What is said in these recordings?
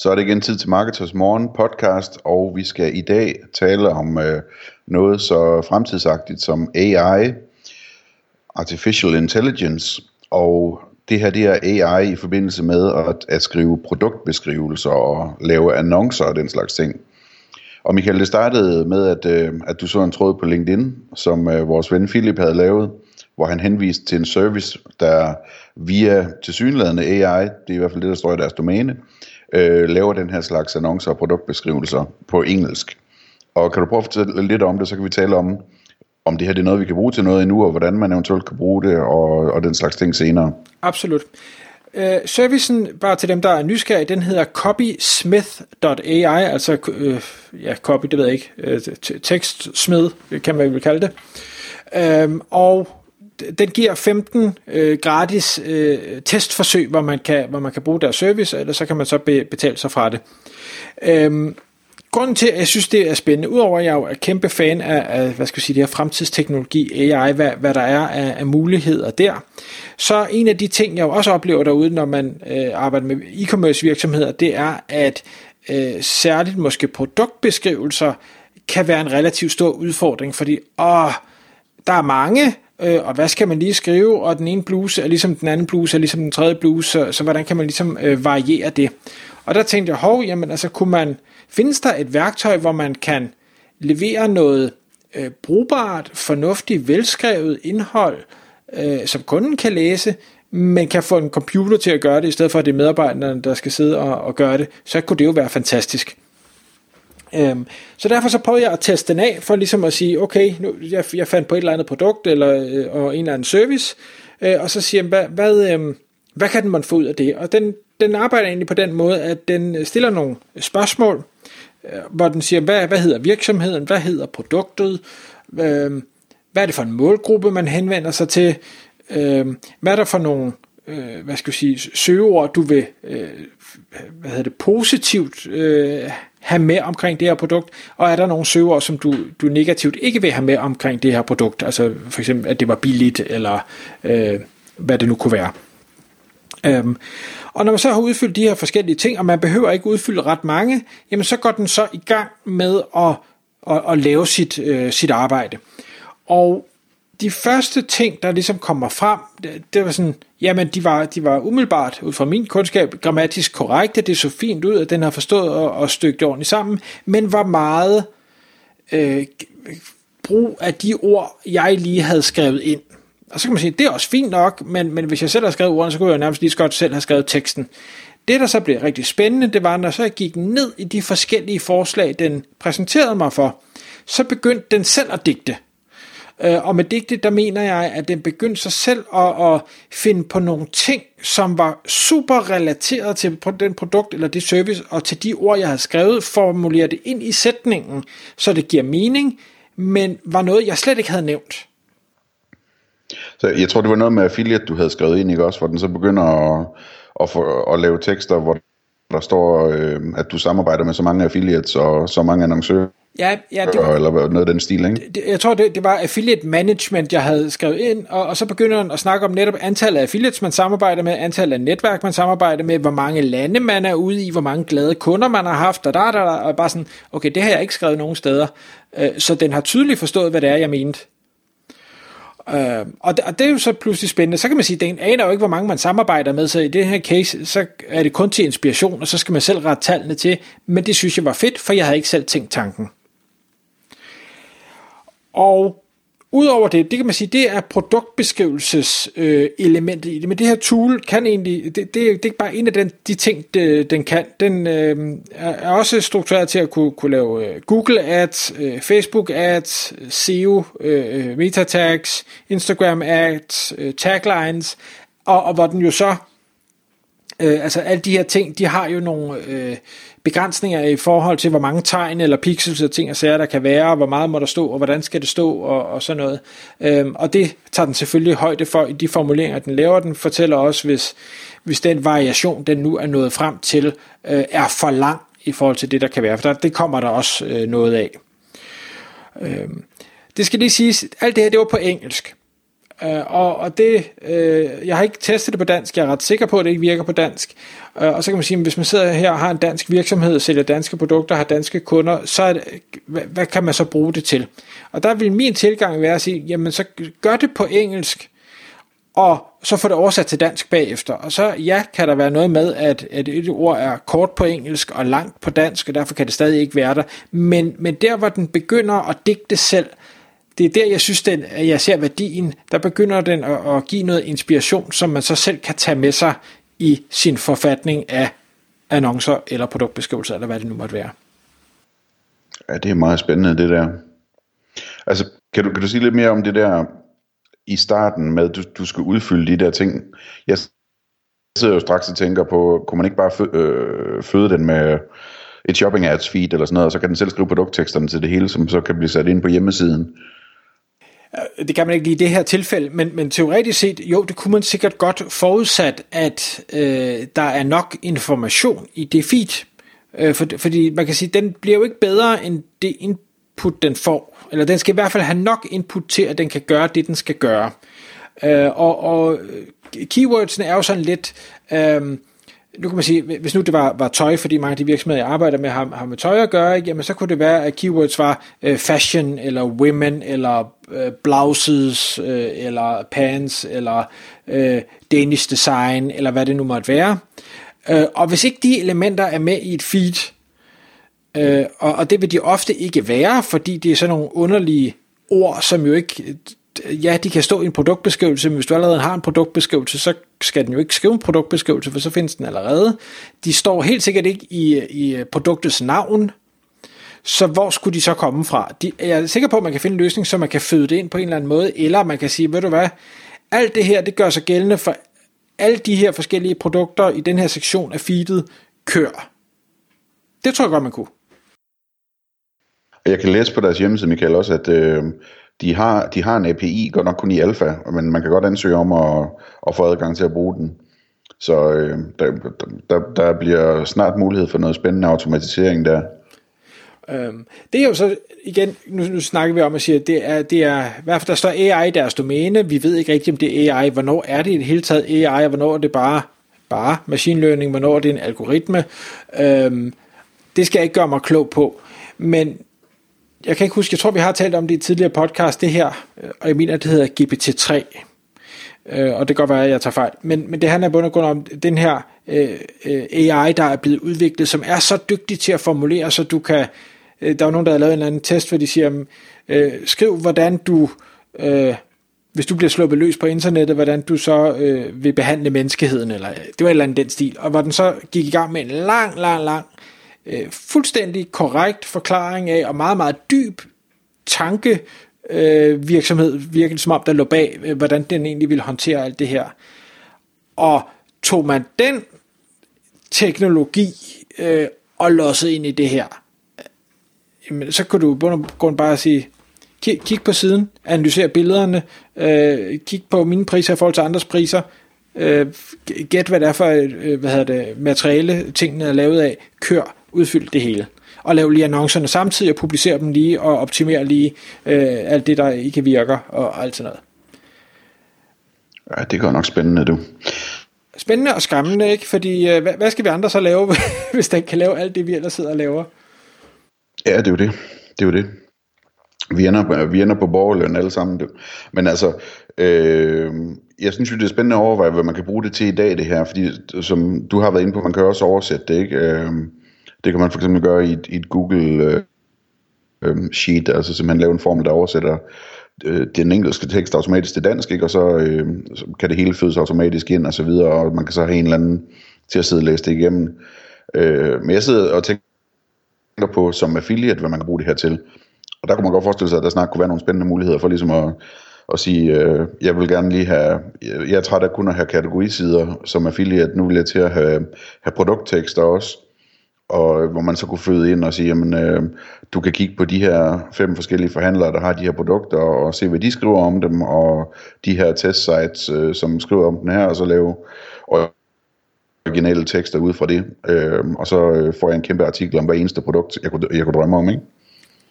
Så er det igen tid til Marketers Morgen podcast, og vi skal i dag tale om øh, noget så fremtidsagtigt som AI, Artificial Intelligence, og det her det er AI i forbindelse med at, at skrive produktbeskrivelser og lave annoncer og den slags ting. Og Michael, det startede med, at, øh, at du så en tråd på LinkedIn, som øh, vores ven Philip havde lavet, hvor han henviste til en service, der via tilsyneladende AI, det er i hvert fald det, der står i deres domæne, øh, Øh, laver den her slags annoncer og produktbeskrivelser på engelsk. Og kan du prøve at fortælle lidt om det, så kan vi tale om, om det her det er noget, vi kan bruge til noget endnu, og hvordan man eventuelt kan bruge det, og, og den slags ting senere. Absolut. Uh, servicen, bare til dem, der er nysgerrige, den hedder copysmith.ai, altså uh, ja, copy, det ved jeg ikke, uh, tekstsmed, kan man vel kalde det. Uh, og den giver 15 øh, gratis øh, testforsøg, hvor man, kan, hvor man kan bruge deres service, eller så kan man så be, betale sig fra det. Øhm, grunden til, at jeg synes, det er spændende, udover at jeg er kæmpe fan af, af hvad skal jeg sige, det her fremtidsteknologi, AI, hvad, hvad der er af, af muligheder der, så en af de ting, jeg også oplever derude, når man øh, arbejder med e-commerce virksomheder, det er, at øh, særligt måske produktbeskrivelser kan være en relativt stor udfordring, fordi åh, der er mange, øh, og hvad skal man lige skrive, og den ene bluse er ligesom den anden bluse, er ligesom den tredje bluse, så, så hvordan kan man ligesom øh, variere det? Og der tænkte jeg, hov, jamen altså kunne man, findes der et værktøj, hvor man kan levere noget øh, brugbart, fornuftigt, velskrevet indhold, øh, som kunden kan læse, men kan få en computer til at gøre det, i stedet for at det er medarbejderne, der skal sidde og, og gøre det, så kunne det jo være fantastisk. Øhm, så derfor så prøvede jeg at teste den af, for ligesom at sige, okay, nu, jeg, jeg fandt på et eller andet produkt, eller øh, og en eller anden service, øh, og så siger jeg, hvad, hvad, øh, hvad kan den man få ud af det? Og den, den arbejder egentlig på den måde, at den stiller nogle spørgsmål, øh, hvor den siger, hvad, hvad hedder virksomheden, hvad hedder produktet, øh, hvad er det for en målgruppe, man henvender sig til, øh, hvad er der for nogle øh, hvad skal jeg sige, søgeord, du vil øh, hvad hedder det, positivt øh, have med omkring det her produkt, og er der nogle søgeord, som du, du negativt ikke vil have med omkring det her produkt, altså for eksempel, at det var billigt, eller øh, hvad det nu kunne være. Øhm, og når man så har udfyldt de her forskellige ting, og man behøver ikke udfylde ret mange, jamen så går den så i gang med at, at, at lave sit, øh, sit arbejde. Og de første ting, der ligesom kommer frem, det, det var sådan, jamen de var, de var umiddelbart, ud fra min kundskab, grammatisk korrekte, det så fint ud, at den har forstået og, og stykket ordentligt sammen, men var meget øh, brug af de ord, jeg lige havde skrevet ind. Og så kan man sige, det er også fint nok, men, men hvis jeg selv har skrevet ordene, så kunne jeg nærmest lige så godt selv have skrevet teksten. Det, der så blev rigtig spændende, det var, når så jeg gik ned i de forskellige forslag, den præsenterede mig for, så begyndte den selv at digte. Øh, og med digte, der mener jeg, at den begyndte sig selv at, at finde på nogle ting, som var super relateret til den produkt eller det service, og til de ord, jeg havde skrevet, formulere det ind i sætningen, så det giver mening, men var noget, jeg slet ikke havde nævnt. Så jeg tror, det var noget med affiliate, du havde skrevet ind, ikke også? Hvor den så begynder at, at, få, at lave tekster, hvor der står, øh, at du samarbejder med så mange affiliates og så mange annoncører. Ja, ja, det var, eller noget af den stil, ikke? Det, jeg tror, det, det var affiliate management, jeg havde skrevet ind, og, og så begynder han at snakke om netop antallet af affiliates, man samarbejder med, antallet af netværk, man samarbejder med, hvor mange lande man er ude i, hvor mange glade kunder man har haft, og der, der, der, og bare sådan, okay, det har jeg ikke skrevet nogen steder. Øh, så den har tydeligt forstået, hvad det er, jeg mente. Øh, og, det, og det er jo så pludselig spændende. Så kan man sige, at den aner jo ikke, hvor mange man samarbejder med, så i det her case, så er det kun til inspiration, og så skal man selv rette tallene til. Men det synes jeg var fedt, for jeg havde ikke selv tænkt tanken. Og Udover det, det kan man sige, det er produktbeskrivelseselementet øh, i det, men det her tool kan egentlig, det, det, det er bare en af den, de ting, det, den kan. Den øh, er også struktureret til at kunne, kunne lave øh, Google Ads, øh, Facebook Ads, SEO, øh, øh, meta tags, Instagram Ads, øh, taglines, og, og hvor den jo så Øh, altså alle de her ting, de har jo nogle øh, begrænsninger i forhold til, hvor mange tegn eller pixels og ting og sager, der kan være, hvor meget må der stå, og hvordan skal det stå, og, og sådan noget. Øhm, og det tager den selvfølgelig højde for i de formuleringer, den laver. Den fortæller også, hvis, hvis den variation, den nu er nået frem til, øh, er for lang i forhold til det, der kan være. For der, det kommer der også øh, noget af. Øhm, det skal lige siges, alt det her, det var på engelsk. Uh, og, og det, uh, jeg har ikke testet det på dansk, jeg er ret sikker på, at det ikke virker på dansk. Uh, og så kan man sige, at hvis man sidder her og har en dansk virksomhed, sælger danske produkter, har danske kunder, så er det, hvad, hvad kan man så bruge det til? Og der vil min tilgang være at sige, jamen så gør det på engelsk, og så får det oversat til dansk bagefter. Og så ja, kan der være noget med, at, at et ord er kort på engelsk og langt på dansk, og derfor kan det stadig ikke være der. Men, men der, hvor den begynder at digte selv, det er der, jeg synes, den, at jeg ser værdien. Der begynder den at, at give noget inspiration, som man så selv kan tage med sig i sin forfatning af annoncer eller produktbeskrivelser, eller hvad det nu måtte være. Ja, det er meget spændende, det der. Altså, kan du, kan du sige lidt mere om det der i starten med, at du, du skal udfylde de der ting? Jeg sidder jo straks og tænker på, kunne man ikke bare fø, øh, føde den med et shopping ads feed eller sådan noget, og så kan den selv skrive produktteksterne til det hele, som så kan blive sat ind på hjemmesiden. Øh, det kan man ikke lige i det her tilfælde, men, men teoretisk set, jo, det kunne man sikkert godt forudsat, at øh, der er nok information i det feed. Øh, for, fordi man kan sige, den bliver jo ikke bedre end det input, den får. Eller den skal i hvert fald have nok input til, at den kan gøre det, den skal gøre. Øh, og, og øh, keywordsene er jo sådan lidt... Øh, nu kan man sige, hvis nu det var, var tøj, fordi mange af de virksomheder, jeg arbejder med, har, har med tøj at gøre, jamen så kunne det være, at keywords var øh, fashion, eller women, eller øh, blouses, øh, eller pants, eller øh, Danish design, eller hvad det nu måtte være. Øh, og hvis ikke de elementer er med i et feed, øh, og, og det vil de ofte ikke være, fordi det er sådan nogle underlige ord, som jo ikke ja, de kan stå i en produktbeskrivelse, men hvis du allerede har en produktbeskrivelse, så skal den jo ikke skrive en produktbeskrivelse, for så findes den allerede. De står helt sikkert ikke i, i produktets navn, så hvor skulle de så komme fra? De, jeg er sikker på, at man kan finde en løsning, så man kan føde det ind på en eller anden måde, eller man kan sige, ved du hvad, alt det her, det gør sig gældende for alle de her forskellige produkter i den her sektion af feedet, kør. Det tror jeg godt, man kunne. Jeg kan læse på deres hjemmeside, Michael, også, at øh, de har, de har en API, godt nok kun i alfa, men man kan godt ansøge om at, at få adgang til at bruge den. Så øh, der, der, der bliver snart mulighed for noget spændende automatisering der. Øhm, det er jo så, igen, nu, nu snakker vi om at sige, at det er, det er, i hvert fald der står AI i deres domæne, vi ved ikke rigtigt, om det er AI, hvornår er det i det hele taget AI, og hvornår er det bare, bare machine learning, hvornår er det en algoritme. Øhm, det skal jeg ikke gøre mig klog på, men jeg kan ikke huske, jeg tror vi har talt om det i tidligere podcast, det her, øh, og jeg mener, det hedder GPT-3, øh, og det kan godt være, at jeg tager fejl, men, men det handler bund og grund om den her øh, øh AI, der er blevet udviklet, som er så dygtig til at formulere, så du kan, øh, der er nogen, der har lavet en eller anden test, hvor de siger, mm, øh, skriv, hvordan du, øh, hvis du bliver sluppet løs på internettet, hvordan du så øh, vil behandle menneskeheden, eller øh, det var et eller andet den stil, og hvor den så gik i gang med en lang, lang, lang øh, Øh, fuldstændig korrekt forklaring af, og meget, meget dyb tanke øh, virksomhed, virkelig som om der lå bag, øh, hvordan den egentlig ville håndtere alt det her. Og tog man den teknologi øh, og lossede ind i det her, øh, så kunne du bund bare sige, kig, kig på siden, analyser billederne, øh, kig på mine priser i forhold til andres priser, øh, gæt hvad det er for øh, hvad hedder det, materiale, tingene er lavet af, kør, udfyldt det hele. Og lave lige annoncerne samtidig og publicere dem lige og optimere lige øh, alt det, der ikke virker og alt sådan noget. Ja, det går nok spændende, du. Spændende og skræmmende, ikke? Fordi øh, hvad, skal vi andre så lave, hvis den kan lave alt det, vi ellers sidder og laver? Ja, det er jo det. Det er jo det. Vi ender, vi ender på borgerløn alle sammen. Men altså, øh, jeg synes jo, det er spændende at overveje, hvad man kan bruge det til i dag, det her. Fordi som du har været inde på, man kan også oversætte det, ikke? Øh, det kan man for eksempel gøre i et, i et Google øh, øh, Sheet, altså simpelthen lave en formel, der oversætter øh, den engelske tekst automatisk til dansk, ikke? og så, øh, så kan det hele fødes automatisk ind og så videre, og man kan så have en eller anden til at sidde og læse det igennem. Øh, men jeg sidder og tænker på som affiliate, hvad man kan bruge det her til. Og der kunne man godt forestille sig, at der snart kunne være nogle spændende muligheder for ligesom at, at sige, øh, jeg vil gerne lige have, jeg er træt af kun at have kategorisider som affiliate, nu vil jeg til at have, have produkttekster også, og øh, hvor man så kunne føde ind og sige, jamen, øh, du kan kigge på de her fem forskellige forhandlere, der har de her produkter, og se, hvad de skriver om dem, og de her testsites, øh, som skriver om den her, og så lave originale tekster ud fra det, øh, og så øh, får jeg en kæmpe artikel om hver eneste produkt, jeg kunne, jeg kunne drømme om, ikke?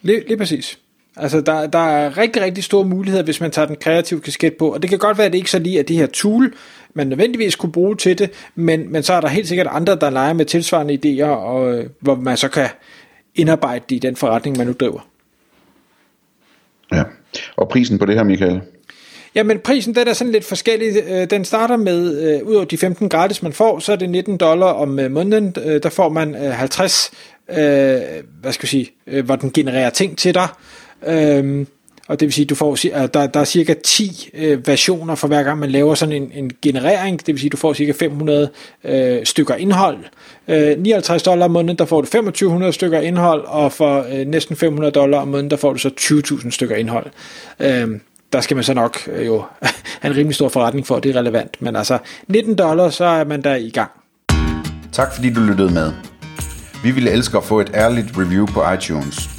Lige, lige præcis. Altså, der, der er rigtig, rigtig store muligheder, hvis man tager den kreative kasket på, og det kan godt være, at det ikke så lige er det her tool, man nødvendigvis kunne bruge til det, men, men så er der helt sikkert andre, der leger med tilsvarende idéer, og, øh, hvor man så kan indarbejde det i den forretning, man nu driver. Ja, og prisen på det her, Michael? Jamen prisen den er sådan lidt forskellig. Øh, den starter med, øh, ud over de 15 gratis man får, så er det 19 dollar om øh, måneden. Der får man 50, hvad skal jeg sige, hvor den genererer ting til dig. Øhm, og det vil sige, du får, øh, der, der er cirka 10 øh, versioner for hver gang man laver sådan en, en generering. Det vil sige, du får cirka 500 øh, stykker indhold. Øh, 59 dollar om måneden, der får du 2500 stykker indhold, og for øh, næsten 500 dollar om måneden, der får du så 20.000 stykker indhold. Øh, der skal man så nok øh, jo have en rimelig stor forretning for, at det er relevant. Men altså 19 dollars, så er man der i gang. Tak fordi du lyttede med. Vi ville elske at få et ærligt review på iTunes.